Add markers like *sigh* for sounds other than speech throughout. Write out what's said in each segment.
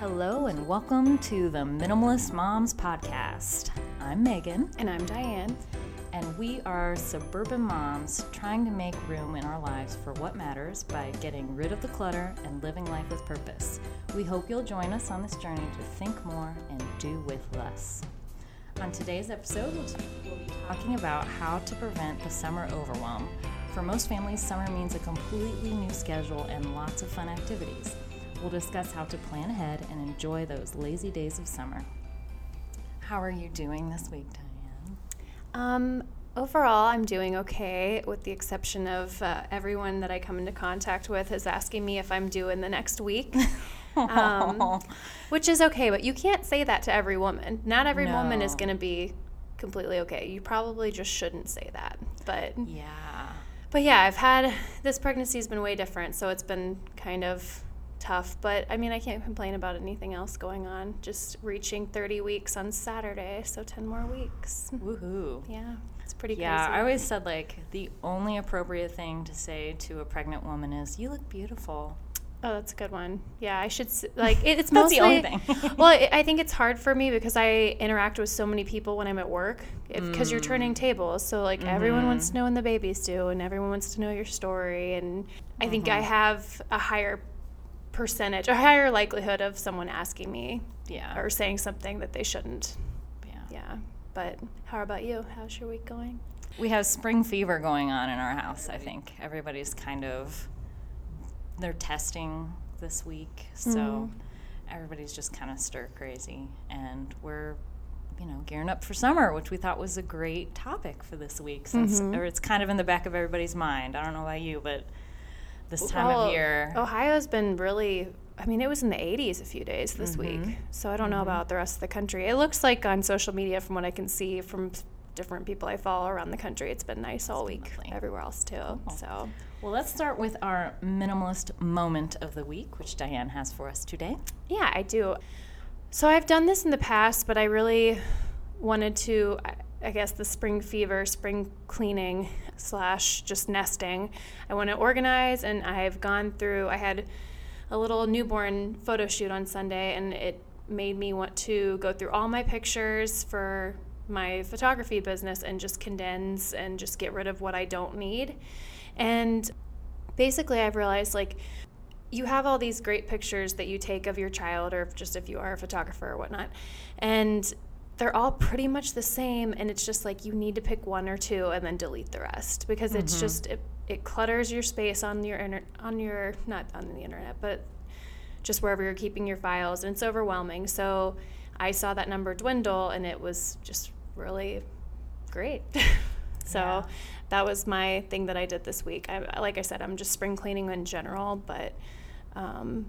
Hello, and welcome to the Minimalist Moms Podcast. I'm Megan. And I'm Diane. And we are suburban moms trying to make room in our lives for what matters by getting rid of the clutter and living life with purpose. We hope you'll join us on this journey to think more and do with less. On today's episode, we'll be talking about how to prevent the summer overwhelm. For most families, summer means a completely new schedule and lots of fun activities. We'll discuss how to plan ahead and enjoy those lazy days of summer. How are you doing this week, Diane? Um, overall, I'm doing okay, with the exception of uh, everyone that I come into contact with is asking me if I'm due in the next week. *laughs* um, which is okay, but you can't say that to every woman. Not every no. woman is going to be completely okay. You probably just shouldn't say that. But yeah. But yeah, I've had this pregnancy's been way different, so it's been kind of tough. But I mean, I can't complain about anything else going on. Just reaching 30 weeks on Saturday, so 10 more weeks. Woohoo. Yeah, it's pretty yeah, crazy. I always said like the only appropriate thing to say to a pregnant woman is, "You look beautiful." Oh, that's a good one. Yeah, I should like it, it's *laughs* mostly. the only thing. *laughs* well, it, I think it's hard for me because I interact with so many people when I'm at work because mm. you're turning mm. tables. So like mm-hmm. everyone wants mm-hmm. to know when the babies do, and everyone wants to know your story. And I mm-hmm. think I mm-hmm. have a higher percentage, a higher likelihood of someone asking me, yeah, or saying something that they shouldn't. Yeah, yeah. But how about you? How's your week going? We have spring fever going on in our house. I think everybody's kind of they're testing this week, so mm. everybody's just kind of stir crazy, and we're you know gearing up for summer, which we thought was a great topic for this week, since mm-hmm. or it's kind of in the back of everybody's mind. I don't know about you, but this time well, of year. Ohio's been really I mean, it was in the 80s a few days this mm-hmm. week. So I don't mm-hmm. know about the rest of the country. It looks like on social media, from what I can see from different people I follow around the country, it's been nice all week lovely. everywhere else too. Cool. So, well, let's start with our minimalist moment of the week, which Diane has for us today. Yeah, I do. So I've done this in the past, but I really wanted to. I guess the spring fever, spring cleaning slash just nesting. I want to organize, and I've gone through. I had a little newborn photo shoot on Sunday, and it made me want to go through all my pictures for my photography business and just condense and just get rid of what I don't need. And basically, I've realized like you have all these great pictures that you take of your child, or just if you are a photographer or whatnot, and they're all pretty much the same and it's just like you need to pick one or two and then delete the rest because mm-hmm. it's just it, it clutters your space on your inter- on your not on the internet but just wherever you're keeping your files and it's overwhelming so i saw that number dwindle and it was just really great *laughs* so yeah. that was my thing that i did this week I, like i said i'm just spring cleaning in general but um,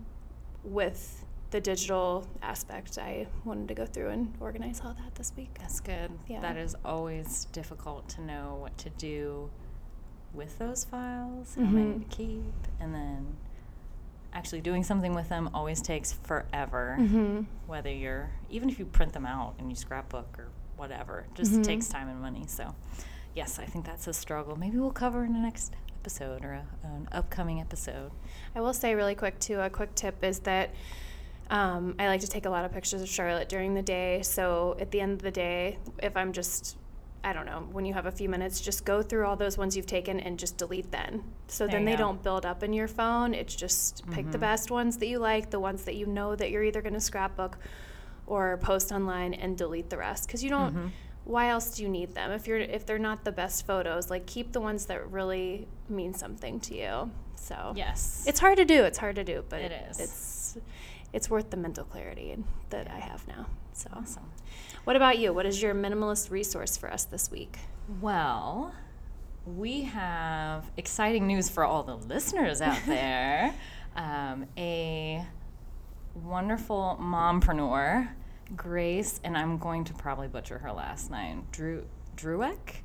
with the digital aspect, I wanted to go through and organize all that this week. That's good. Yeah. That is always difficult to know what to do with those files, how mm-hmm. many to keep, and then actually doing something with them always takes forever. Mm-hmm. Whether you're, even if you print them out and you scrapbook or whatever, just mm-hmm. takes time and money. So, yes, I think that's a struggle. Maybe we'll cover in the next episode or a, an upcoming episode. I will say really quick, too, a quick tip is that um, I like to take a lot of pictures of Charlotte during the day. So at the end of the day, if I'm just, I don't know, when you have a few minutes, just go through all those ones you've taken and just delete them. So there then they go. don't build up in your phone. It's just pick mm-hmm. the best ones that you like, the ones that you know that you're either going to scrapbook or post online and delete the rest. Because you don't. Mm-hmm. Why else do you need them if you're if they're not the best photos? Like keep the ones that really mean something to you. So yes, it's hard to do. It's hard to do, but it is. It's it's worth the mental clarity that I have now. So awesome. What about you? What is your minimalist resource for us this week? Well, we have exciting news for all the listeners out *laughs* there. um, a wonderful mompreneur, Grace, and I'm going to probably butcher her last name, Drew Drueck,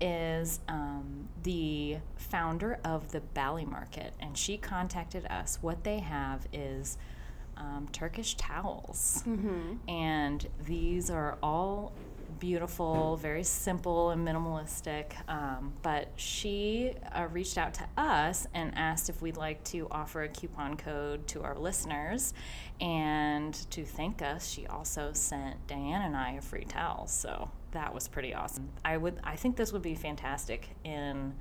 is um, the founder of the Bali Market, and she contacted us. What they have is um, Turkish towels. Mm-hmm. And these are all beautiful, very simple and minimalistic. Um, but she uh, reached out to us and asked if we'd like to offer a coupon code to our listeners. And to thank us, she also sent Diane and I a free towel. So that was pretty awesome. I would, I think this would be fantastic in.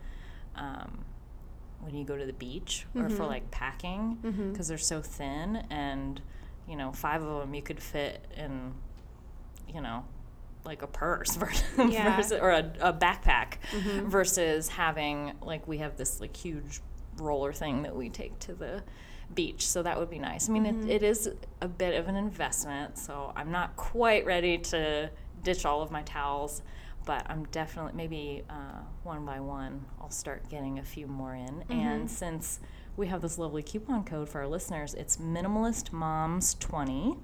Um, when you go to the beach or for mm-hmm. like packing mm-hmm. because they're so thin and you know five of them you could fit in you know like a purse *laughs* versus, Yeah. versus or a, a backpack mm-hmm. versus having like we have this like huge roller thing that we take to the beach so that would be nice. I mean it, it is a bit of an investment so i'm not quite ready to ditch all of my towels but i'm definitely maybe uh, one by one i'll start getting a few more in and since we have this lovely coupon code for our listeners it's minimalist moms 20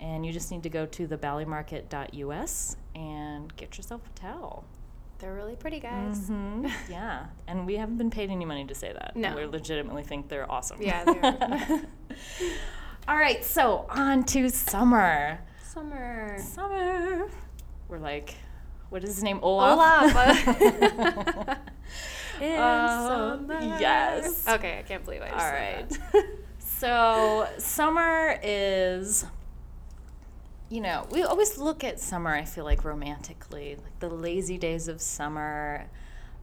and you just need to go to thebalimarket.us and get yourself a towel. They're really pretty, guys. hmm *laughs* yeah, and we haven't been paid any money to say that. No. we legitimately think they're awesome. Yeah, they are. *laughs* *laughs* All right, so on to summer. Summer. Summer. We're like, what is his name? Olaf. Olaf. *laughs* *laughs* In Uh, yes. Okay, I can't believe I just All that. So summer is, you know, we always look at summer. I feel like romantically, like the lazy days of summer.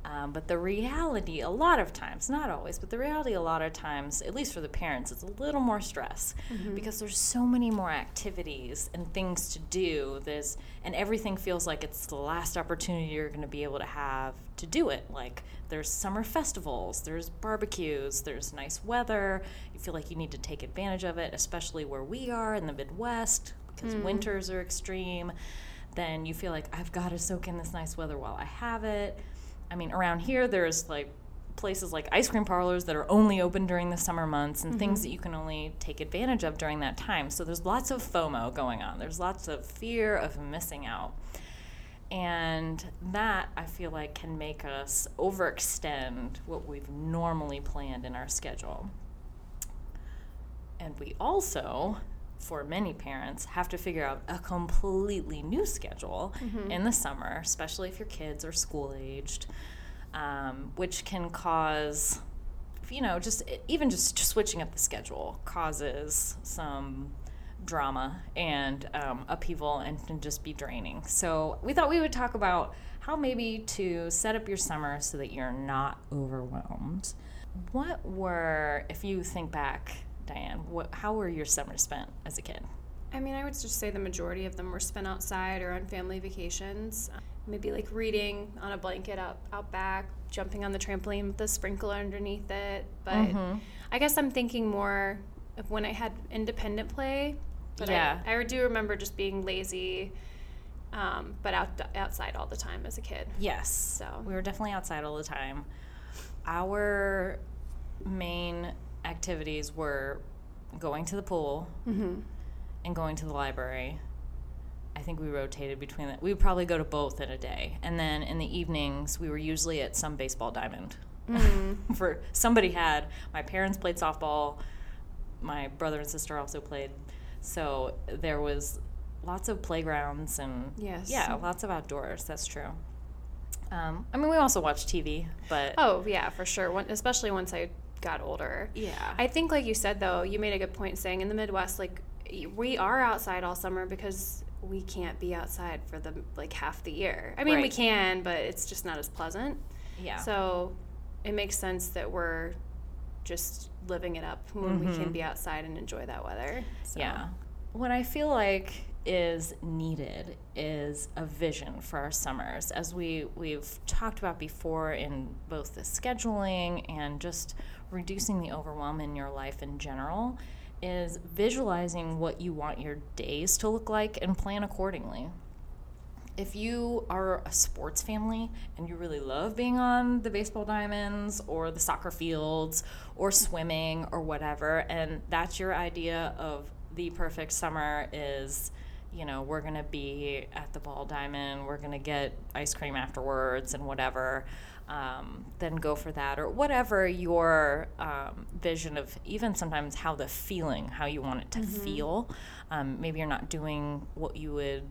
Um, but the reality, a lot of times, not always, but the reality, a lot of times, at least for the parents, it's a little more stress because there's so many more activities and things to do. There's and everything feels like it's the last opportunity you're going to be able to have to do it. Like there's summer festivals, there's barbecues, there's nice weather. You feel like you need to take advantage of it, especially where we are in the Midwest because winters are extreme. Then you feel like I've got to soak in this nice weather while I have it. I mean, around here, there's like places like ice cream parlors that are only open during the summer months and things mm-hmm. that you can only take advantage of during that time. So there's lots of FOMO going on. There's lots of fear of missing out. And that I feel like can make us overextend what we've normally planned in our schedule. And we also, for many parents, have to figure out a completely new schedule in the summer, especially if your kids are school aged, um, which can cause, you know, just even just switching up the schedule causes some drama and um, upheaval and can just be draining. So we thought we would talk about how maybe to set up your summer so that you're not overwhelmed. What were, if you think back, Diane, what, how were your summers spent as a kid? I mean, I would just say the majority of them were spent outside or on family vacations. Maybe like reading on a blanket out, out back, jumping on the trampoline with the sprinkler underneath it. But Mm-hmm. I guess I'm thinking more of when I had independent play. But Yeah. I, I do remember just being lazy, um, but out, outside all the time as a kid. Yes. So- we were definitely outside all the time. Our main activities were going to the pool and going to the library. I think we rotated between that. We would probably go to both in a day. And then in the evenings, we were usually at some baseball diamond. *laughs* For somebody had, my parents played softball, my brother and sister also played. So there was lots of playgrounds and Yes. yeah, lots of outdoors. That's true. Um, I mean, we also watched TV, but Oh, yeah, for sure. When, especially once I got older. yeah, I think, like you said, though, you made a good point saying in the Midwest, like, we are outside all summer because we can't be outside for the like half the year. I mean, we can, but it's just not as pleasant. yeah, So it makes sense that we're just living it up when we can mm-hmm. be outside and enjoy that weather. So. yeah. What I feel like is needed is a vision for our summers, as we we've talked about before in both the scheduling and just reducing the overwhelm in your life in general. Is visualizing what you want your days to look like and plan accordingly. if you are a sports family and you really love being on the baseball diamonds or the soccer fields or swimming or whatever and that's your idea of the perfect summer is you know we're going to be at the ball diamond we're going to get ice cream afterwards and whatever um, then go for that or whatever your um, vision of even sometimes how the feeling how you want it to feel um, maybe you're not doing what you would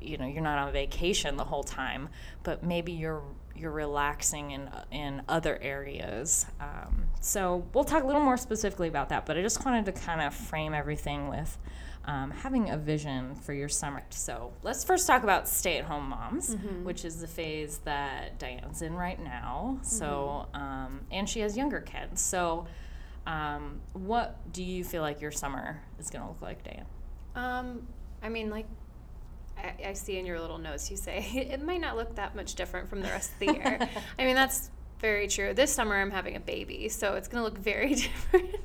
you know you're not on vacation the whole time, but maybe you're you're relaxing in in other areas. Um, so we'll talk a little more specifically about that. But I just wanted to kind of frame everything with um, having a vision for your summer. So let's first talk about stay at home moms, mm-hmm. which is the phase that Diane's in right now. Mm-hmm. So, um, and she has younger kids. So, um, what do you feel like your summer is going to look like, Diane? Um, I mean, like I, I, see in your little notes, you say *laughs* it might not look that much different from the rest of the year. *laughs* I mean, that's very true. This summer I'm having a baby, so it's gonna look very *laughs* different.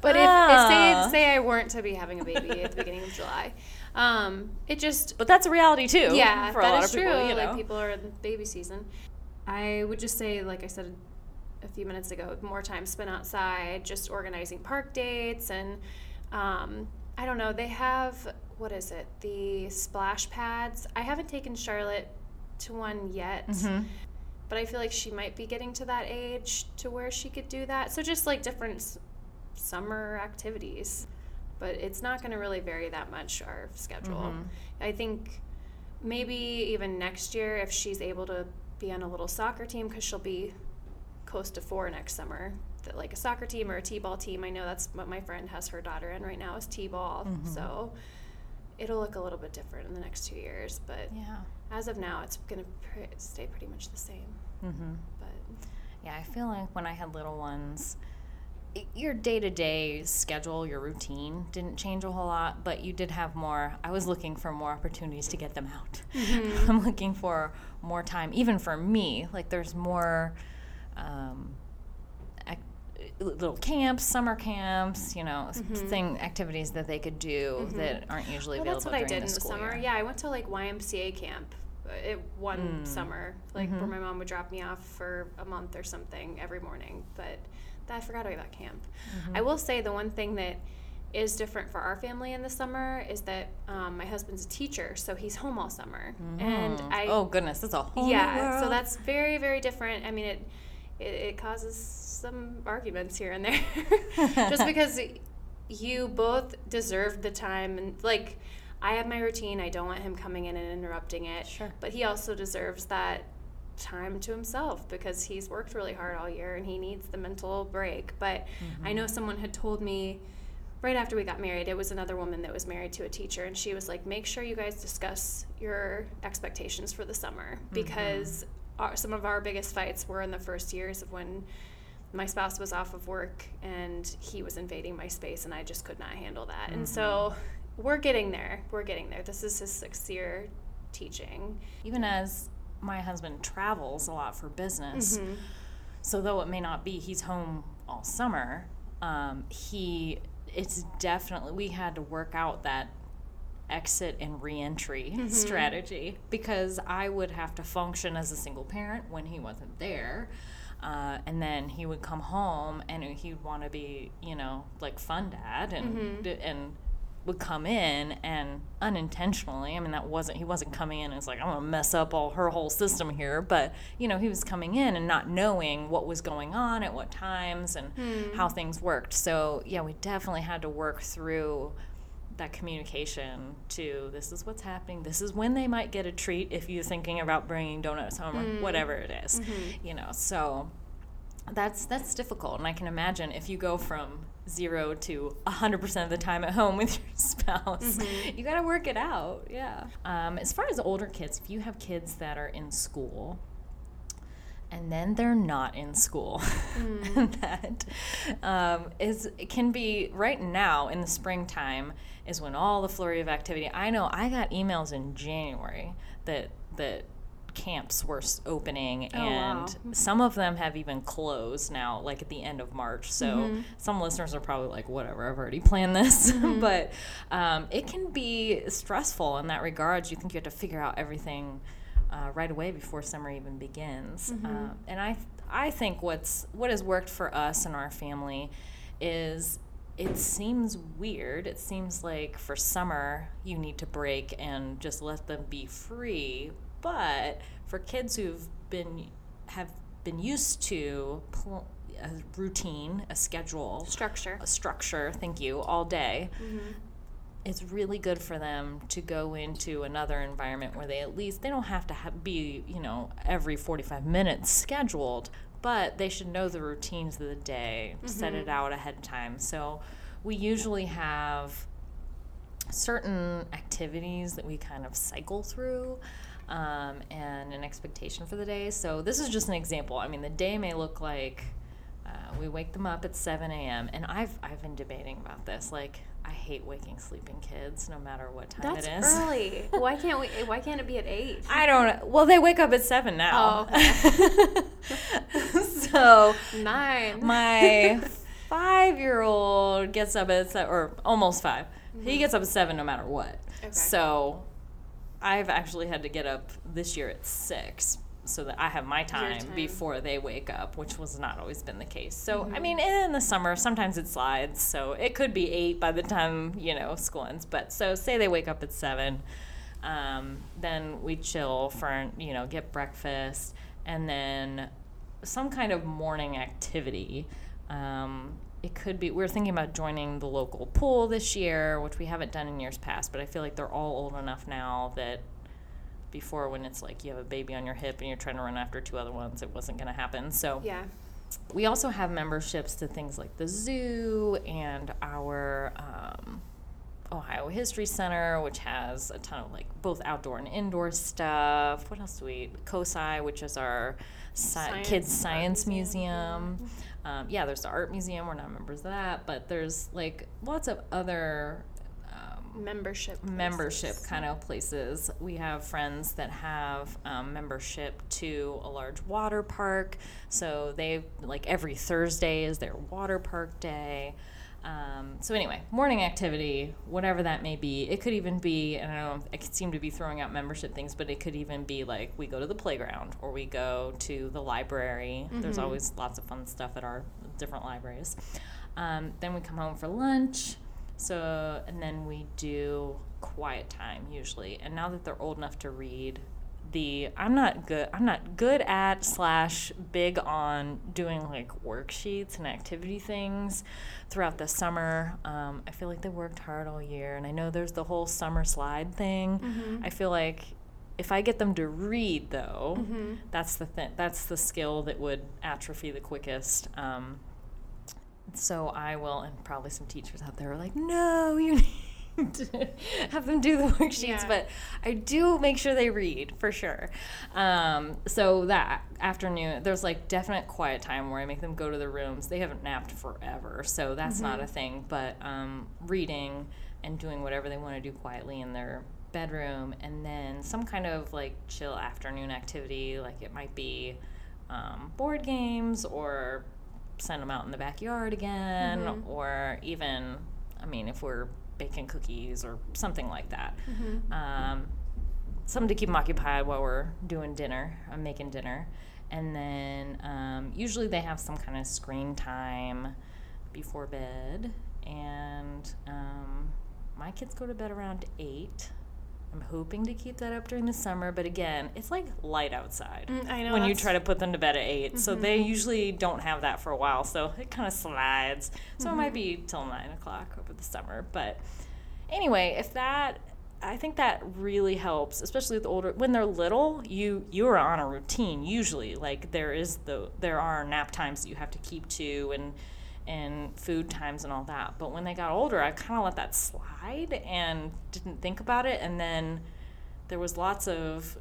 but if, if, say ah. say I weren't to be having a baby at the beginning of July, um, it just but that's a reality too. Yeah, for a lot of people, true. You know? Like people are in baby season. I would just say, like I said a few minutes ago, more time spent outside, just organizing park dates, and um, I don't know. They have what is it? The splash pads. I haven't taken Charlotte to one yet. Mm-hmm but I feel like she might be getting to that age to where she could do that. So just like different s- summer activities, but it's not going to really vary that much our schedule. Mm-hmm. I think maybe even next year if she's able to be on a little soccer team because she'll be close to four next summer that like a soccer team or a t-ball team i know that's what my friend has her daughter in right now is t-ball mm-hmm. so it'll look a little bit different in the next two years but yeah as of now it's going to pr- stay pretty much the same Mm-hmm. But yeah, I feel like when I had little ones, your day to day schedule, your routine didn't change a whole lot, but you did have more. I was looking for more opportunities to get them out. Mm-hmm. *laughs* I'm looking for more time, even for me. Like there's more. Um, little camps, summer camps, you know, mm-hmm. thing activities that they could do mm-hmm. that aren't usually well, available. That's what I did in the summer. Year. Yeah, I went to like YMCA camp it one mm. summer, like mm-hmm. where my mom would drop me off for a month or something every morning. But I forgot about camp. Mm-hmm. I will say the one thing that is different for our family in the summer is that um, my husband's a teacher, so he's home all summer. And I oh goodness, that's a whole yeah. So that's very very different. I mean it, it it causes some arguments here and there, *laughs* just because you both deserve the time and like I have my routine. I don't want him coming in and interrupting it. Sure. But he also deserves that time to himself because he's worked really hard all year and he needs the mental break. But mm-hmm. I know someone had told me right after we got married, it was another woman that was married to a teacher, and she was like, make sure you guys discuss your expectations for the summer mm-hmm. because mm-hmm. our, some of our biggest fights were in the first years of when my spouse was off of work and he was invading my space and I just could not handle that. Mm-hmm. And so we're getting there. We're getting there. This is his sixth year teaching. Even as my husband travels a lot for business, mm-hmm. so though it may not be he's home all summer, um, he it's definitely we had to work out that exit and reentry mm-hmm. strategy because I would have to function as a single parent when he wasn't there. Uh, and then he would come home and he'd want to be, you know, like fun dad and mm-hmm. and would come in and unintentionally i mean that wasn't he wasn't coming in as like i'm gonna mess up all her whole system here but you know he was coming in and not knowing what was going on at what times and hmm. how things worked so yeah we definitely had to work through that communication to this is what's happening this is when they might get a treat if you're thinking about bringing donuts home or hmm. whatever it is, mm-hmm. you know so that's that's difficult and i can imagine if you go from zero to 100% of the time at home *laughs* with your spouse. Mm-hmm. You got to work it out. Yeah. Um, as far as older kids, if you have kids that are in school, and then they're not in school. Mm. *laughs* that um, is can be right now in the springtime is when all the flurry of activity. I know I got emails in January that that camps were opening oh, and wow. some of them have even closed now like at the end of march so mm-hmm. some listeners are probably like whatever i've already planned this *laughs* mm-hmm. but um, it can be stressful in that regard you think you have to figure out everything uh, right away before summer even begins mm-hmm. uh, and i i think what's what has worked for us and our family is it seems weird. It seems like for summer you need to break and just let them be free. But for kids who've been have been used to pl- a routine, a schedule, structure, a structure. Thank you, all day. Mm-hmm. it's really good for them to go into another environment where they at least they don't have to ha- be you know every 45 minutes scheduled but they should know the routines of the day set it out ahead of time. So we usually have certain activities that we kind of cycle through um, and an expectation for the day. So this is just an example. I mean the day may look like we wake them up at 7 a.m. and I've I've been debating about this. Like I hate waking sleeping kids, no matter what time That's it is. early. *laughs* why can't we? Why can't it be at eight? I don't. Well, they wake up at seven now. Oh, *laughs* so Nine. my *laughs* five-year-old gets up at se- or almost 5 He gets up at seven no matter what. Mm-hmm. Okay. So I've actually had to get up this year at six so that I have my time, time. before they wake up, which was not always been the case. So Mm-hmm. I mean, in the summer, sometimes it slides. So it could be eight by the time you know school ends. But so say they wake up at seven, um, then we chill for you know get breakfast and then some kind of morning activity. Um, it could be we're thinking about joining the local pool this year, which we haven't done in years past. But I feel like they're all old enough now that before when it's like you have a baby on your hip and you're trying to run after two other ones, it wasn't going to happen. So Yeah. we also have memberships to things like the zoo and our um, Ohio History Center, which has a ton of like both outdoor and indoor stuff. What else do we? COSI, which is our sci- Science kids science museum. museum. Um, yeah, there's the art museum. We're not members of that, but there's like lots of other Membership. membership kind of places. We have friends that have um, membership to a large water park. So they like every Thursday is their water park day. Um, so anyway, morning activity, whatever that may be. It could even be, I don't know, I seem to be throwing out membership things, but it could even be like we go to the playground or we go to the library. There's always lots of fun stuff at our different libraries. Um, then we come home for lunch. So, and then we do quiet time usually. And now that they're old enough to read, the I'm not good. I'm not good at slash big on doing like worksheets and activity things throughout the summer. Um, I feel like they worked hard all year, and I know there's the whole summer slide thing. I feel like if I get them to read though, that's the thing. That's the skill that would atrophy the quickest. Um, so I will, and probably some teachers out there are like, no, you *laughs* need to have them do the *laughs* worksheets. Yeah. But I do make sure they read for sure. Um, so that afternoon, there's like definite quiet time where I make them go to their rooms. They haven't napped forever, so that's not a thing. But um, reading and doing whatever they want to do quietly in their bedroom, and then some kind of like chill afternoon activity, like it might be um, board games or send them out in the backyard again, or even, I mean, if we're baking cookies or something like that. Um, something to keep them occupied while we're doing dinner. I'm making dinner. And then um, usually they have some kind of screen time before bed. And um, my kids go to bed around 8. I'm hoping to keep that up during the summer, but again, it's like light outside Mm, I know. when you Mm-hmm. try to put them to bed at 8. So they usually don't have that for a while, so it kind of slides. So it Mm-hmm. might be till 9 o'clock over the summer. But anyway, if that I think that really helps, especially with the older when they're little. You you are on a routine usually. Like there is the there are nap times that you have to keep to and and food times and all that. But when they got older, I kind of let that slide and didn't think about it. And then there was lots of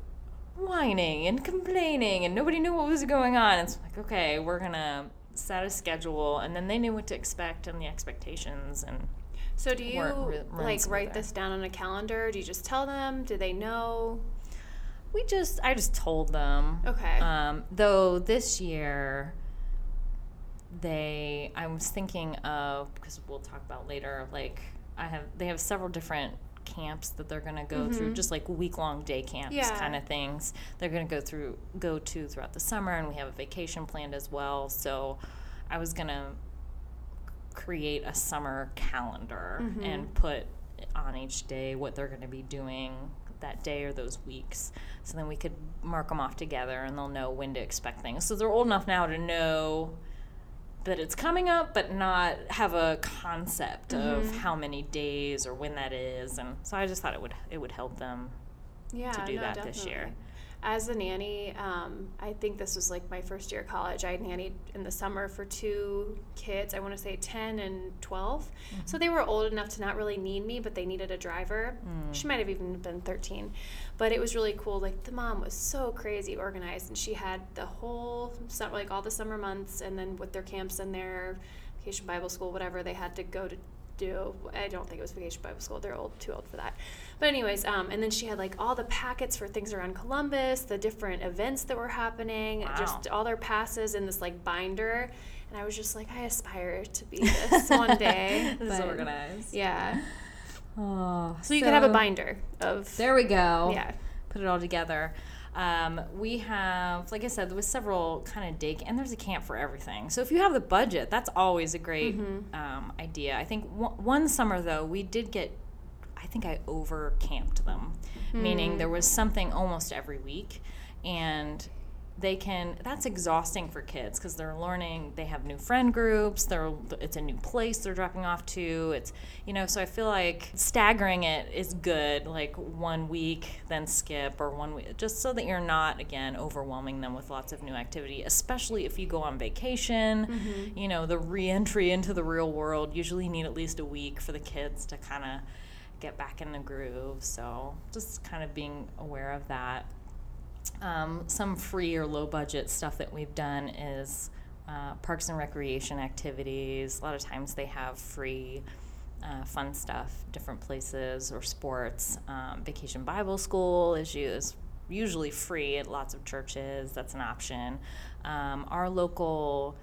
whining and complaining, and nobody knew what was going on. It's like okay, we're gonna set a schedule, and then they knew what to expect and the expectations and So do you re- like write there. this down on a calendar? Do you just tell them? Do they know? We just, I just told them. Okay. Um, though this year, they, I was thinking of because we'll talk about later. Like I have, they have several different camps that they're going to go through, mm-hmm. just like week long day camps Yeah. kind of things. They're going to go through, go to throughout the summer, and we have a vacation planned as well. So I was going to create a summer calendar mm-hmm. and put on each day what they're going to be doing that day or those weeks. So then we could mark them off together and they'll know when to expect things. So they're old enough now to know that it's coming up, but not have a concept of mm-hmm. how many days or when that is. And so I just thought it would it would help them yeah, to do no, that this year. As a nanny, um, I think this was like my first year of college. I nannied in the summer for two kids. I want to say 10 and 12. So they were old enough to not really need me, but they needed a driver. She might have even been 13. But it was really cool. Like the mom was so crazy organized, and she had the whole, like all the summer months, and then with their camps and their vacation Bible school, whatever they had to go to do. I don't think it was Vacation Bible School. They're old, too old for that. But anyways, um, and then she had like all the packets for things around Columbus, the different events that were happening, Wow. just all their passes in this like binder. And I was just like, I aspire to be *laughs* this one day. This is But, organized. Yeah. Oh, So you could have a binder of. There we go. Yeah. Put it all together. Um, we have, like I said, there was several kind of day, and there's a camp for everything. So if you have the budget, that's always a great Mm-hmm. um, idea. I think one, one summer though, we did get, I think I over camped them, meaning there was something almost every week, and they can that's exhausting for kids because they're learning they have new friend groups they're it's a new place they're dropping off to it's you know so i feel like staggering it is good like one week then skip or one week just so that you're not again overwhelming them with lots of new activity especially if you go on vacation. Mm-hmm. You know the re-entry into the real world usually need at least a week for the kids to kind of get back in the groove so just kind of being aware of that um, some free or low budget stuff that we've done is uh, parks and recreation activities. A lot of times they have free uh, fun stuff, different places or sports. Um, Vacation Bible School is, u- is usually free at lots of churches. That's an option. Um, our local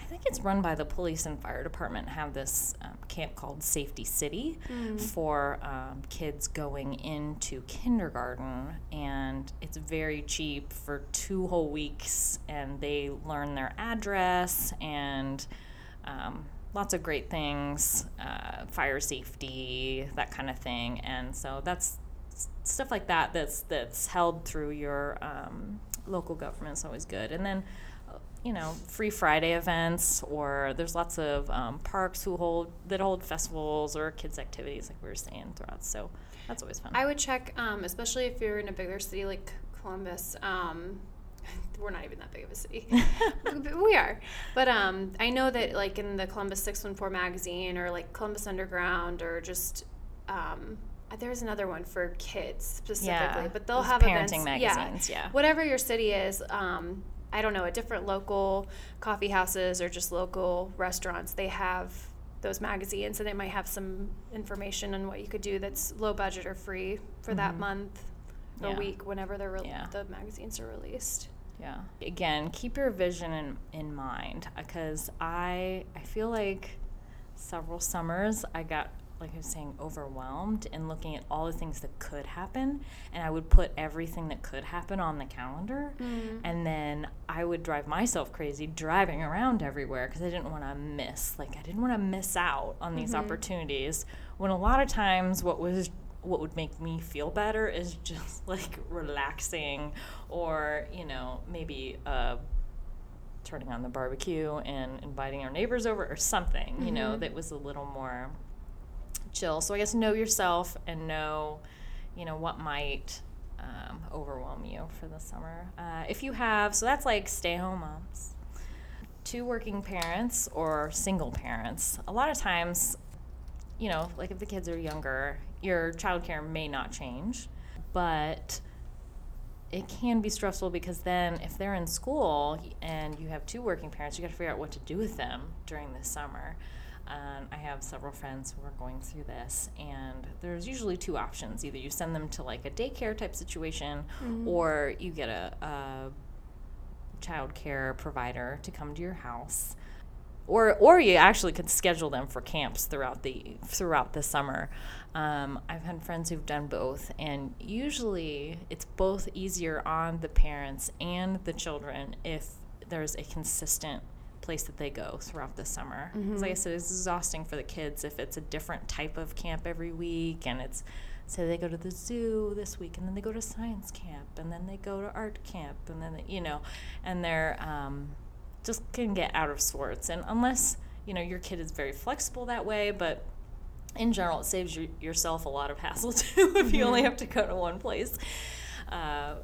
I think it's run by the police and fire department. Have this um, camp called Safety City for um, kids going into kindergarten, and it's very cheap for two whole weeks, and they learn their address and um, lots of great things, uh, fire safety, that kind of thing, and so that's stuff like that that's that's held through your um, local government is always good. And then you know free friday events or there's lots of um, parks who hold that hold festivals or kids activities like we were saying throughout so that's always fun I would check, um, especially if you're in a bigger city like Columbus. Um, *laughs* we're not even that big of a city. *laughs* *laughs* we are. But um, I know that, like, in the Columbus 614 magazine or like Columbus Underground or just. Um, there's another one for kids specifically, Yeah, but they'll have parenting events, magazines, yeah. whatever your city is. Um, I don't know, at different local coffee houses or just local restaurants, they have those magazines and they might have some information on what you could do that's low budget or free for that month or Mm-hmm. Yeah. week whenever the re- Yeah. the magazines are released. Yeah. Again, keep your vision in, in mind because I I feel like several summers I got like I was saying overwhelmed and looking at all the things that could happen. And I would put everything that could happen on the calendar. Mm-hmm. And then I would drive myself crazy driving around everywhere because I didn't want to miss like I didn't want to miss out on these mm-hmm. opportunities. When a lot of times what was what would make me feel better is *laughs* just like relaxing or you know maybe uh, turning on the barbecue and inviting our neighbors over or something you know mm-hmm. that was a little more chill. So i guess know yourself and know you know what might um, overwhelm you for the summer. Uh, if you have so that's like stay home moms. Two working parents or single parents a lot of times you know, like if the kids are younger, your childcare may not change, but it can be stressful because then if they're in school and you have two working parents, you got to figure out what to do with them during the summer. Um, I have several friends who are going through this, and there's usually two options: either you send them to like a daycare type situation, or you get a, a child care provider to come to your house. Or or you actually could schedule them for camps throughout the throughout the summer. Um, I've had friends who've done both, and usually it's both easier on the parents and the children if there's a consistent place that they go throughout the summer. 'Cause Like I said, it's exhausting for the kids if it's a different type of camp every week, and it's say they go to the zoo this week, and then they go to science camp, and then they go to art camp, and then they, you know, and they're um, just can get out of sorts. And unless, you know, your kid is very flexible that way, but in general, it saves you, yourself a lot of hassle *laughs* too if you only have to go to one place. Uh,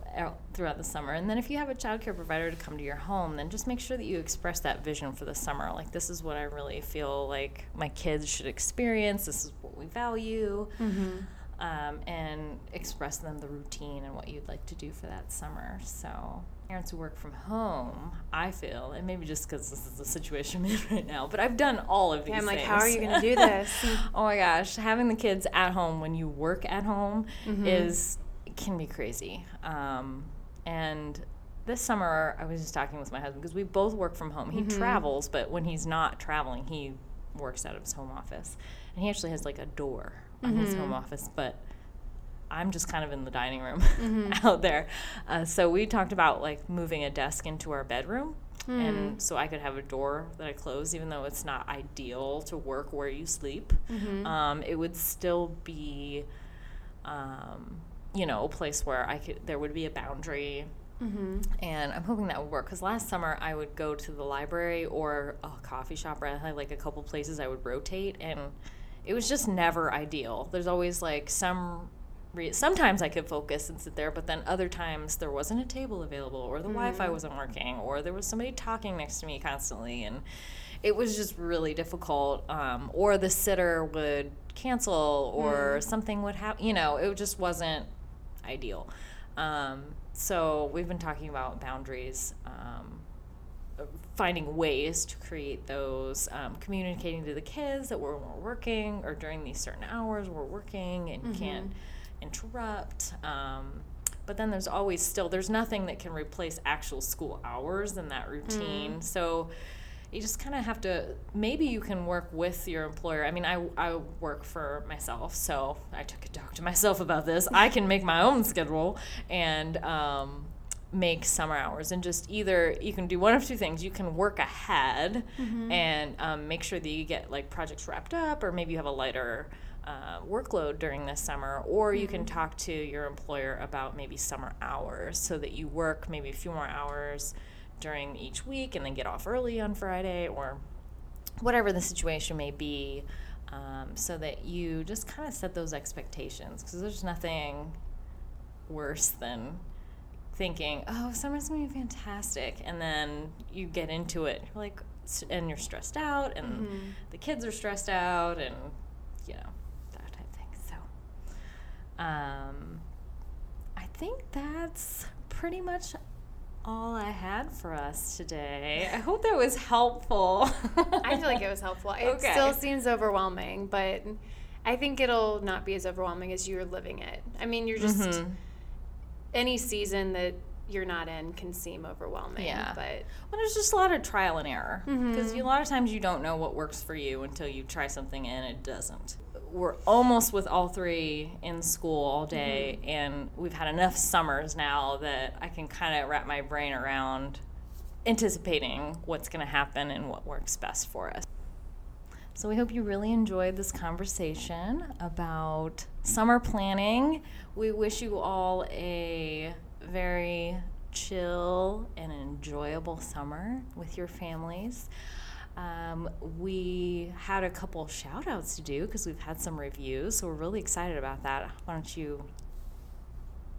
throughout the summer. And then if you have a child care provider to come to your home, then just make sure that you express that vision for the summer. Like, this is what I really feel like my kids should experience, this is what we value. Mm-hmm. Um, and express them the routine and what you'd like to do for that summer. So, parents who work from home, I feel, and maybe just because this is the situation *laughs* I'm in right now, but I've done all of these. Yeah, I'm like, things. how are you going to do *laughs* this? oh my gosh, having the kids at home when you work at home mm-hmm. is can be crazy. Um, and this summer, I was just talking with my husband because we both work from home. He mm-hmm. travels, but when he's not traveling, he works out of his home office. And he actually has like a door on mm-hmm. his home office, but I'm just kind of in the dining room mm-hmm. *laughs* out there. Uh, so we talked about like moving a desk into our bedroom. Mm. And so I could have a door that I close, even though it's not ideal to work where you sleep. Mm-hmm. Um, it would still be um, you know, a place where I could there would be a boundary. Mm-hmm. And I'm hoping that would work because last summer I would go to the library or a coffee shop, or I had like a couple places I would rotate, and it was just never ideal. There's always like some re- sometimes I could focus and sit there, but then other times there wasn't a table available, or the mm. Wi-Fi wasn't working, or there was somebody talking next to me constantly, and it was just really difficult. Um, or the sitter would cancel, or mm. something would happen. You know, it just wasn't ideal. Um, so we've been talking about boundaries, um, finding ways to create those, um, communicating to the kids that we're, we're, working or during these certain hours we're working and mm-hmm. can't interrupt. Um, but then there's always still there's nothing that can replace actual school hours and that routine. Mm. So you just kind of have to maybe you can work with your employer i mean I, I work for myself so i took a talk to myself about this i can make my own schedule and um, make summer hours and just either you can do one of two things you can work ahead mm-hmm. and um, make sure that you get like projects wrapped up or maybe you have a lighter uh, workload during this summer, or you can mm-hmm. talk to your employer about maybe summer hours so that you work maybe a few more hours during each week and then get off early on Friday or whatever the situation may be, um, so that you just kind of set those expectations because there's nothing worse than thinking, oh, summer's gonna be fantastic, and then you get into it, you're like, and you're stressed out, and mm-hmm. the kids are stressed out, and you know that type of thing. So, um, I think that's pretty much all I had for us today. I hope that was helpful. I feel like it was helpful. *laughs* It okay. still seems overwhelming, but I think it'll not be as overwhelming as you're living it. I mean, you're just mm-hmm. any season that you're not in can seem overwhelming. Yeah. But well, there's just a lot of trial and error because mm-hmm. a lot of times you don't know what works for you until you try something and it doesn't we're almost with all three in school all day, mm-hmm. and we've had enough summers now that I can kind of wrap my brain around anticipating what's going to happen and what works best for us. So, we hope you really enjoyed this conversation about summer planning. We wish you all a very chill and enjoyable summer with your families. Um, we had a couple shout outs to do because we've had some reviews, so we're really excited about that. Why don't you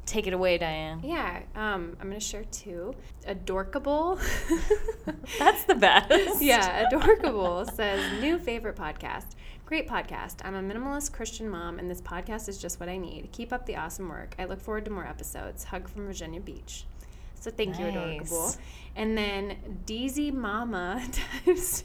take it away, Diane? Yeah, um, I'm going to share two. Adorkable. *laughs* That's the best. yeah, Adorkable says, new favorite podcast. Great podcast. I'm a minimalist Christian mom, and this podcast is just what I need. Keep up the awesome work. I look forward to more episodes. Hug from Virginia Beach. So thank nice. you, Adorable. And then DZ Mama *laughs* times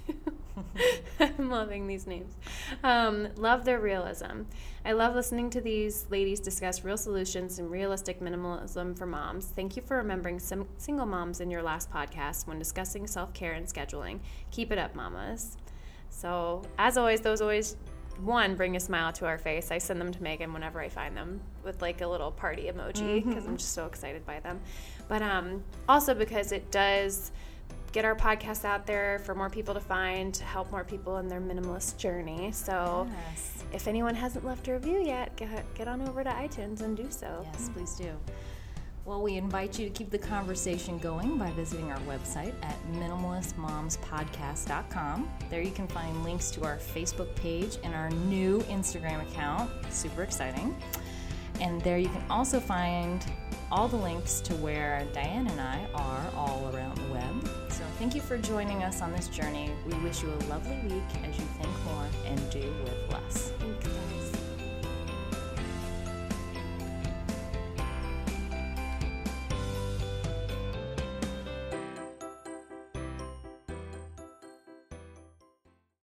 I'm loving these names. Um, love their realism. I love listening to these ladies discuss real solutions and realistic minimalism for moms. Thank you for remembering some single moms in your last podcast when discussing self care and scheduling. Keep it up, mamas. So, as always, those always one bring a smile to our face. I send them to Megan whenever I find them with like a little party emoji because mm-hmm. I'm just so excited by them. But um, also because it does get our podcast out there for more people to find, to help more people in their minimalist journey. So yes. if anyone hasn't left a review yet, get, get on over to iTunes and do so. Yes, please do. Well, we invite you to keep the conversation going by visiting our website at minimalistmomspodcast.com. There you can find links to our Facebook page and our new Instagram account. Super exciting. And there you can also find all the links to where Diane and I are all around the web. So thank you for joining us on this journey. We wish you a lovely week as you think more and do with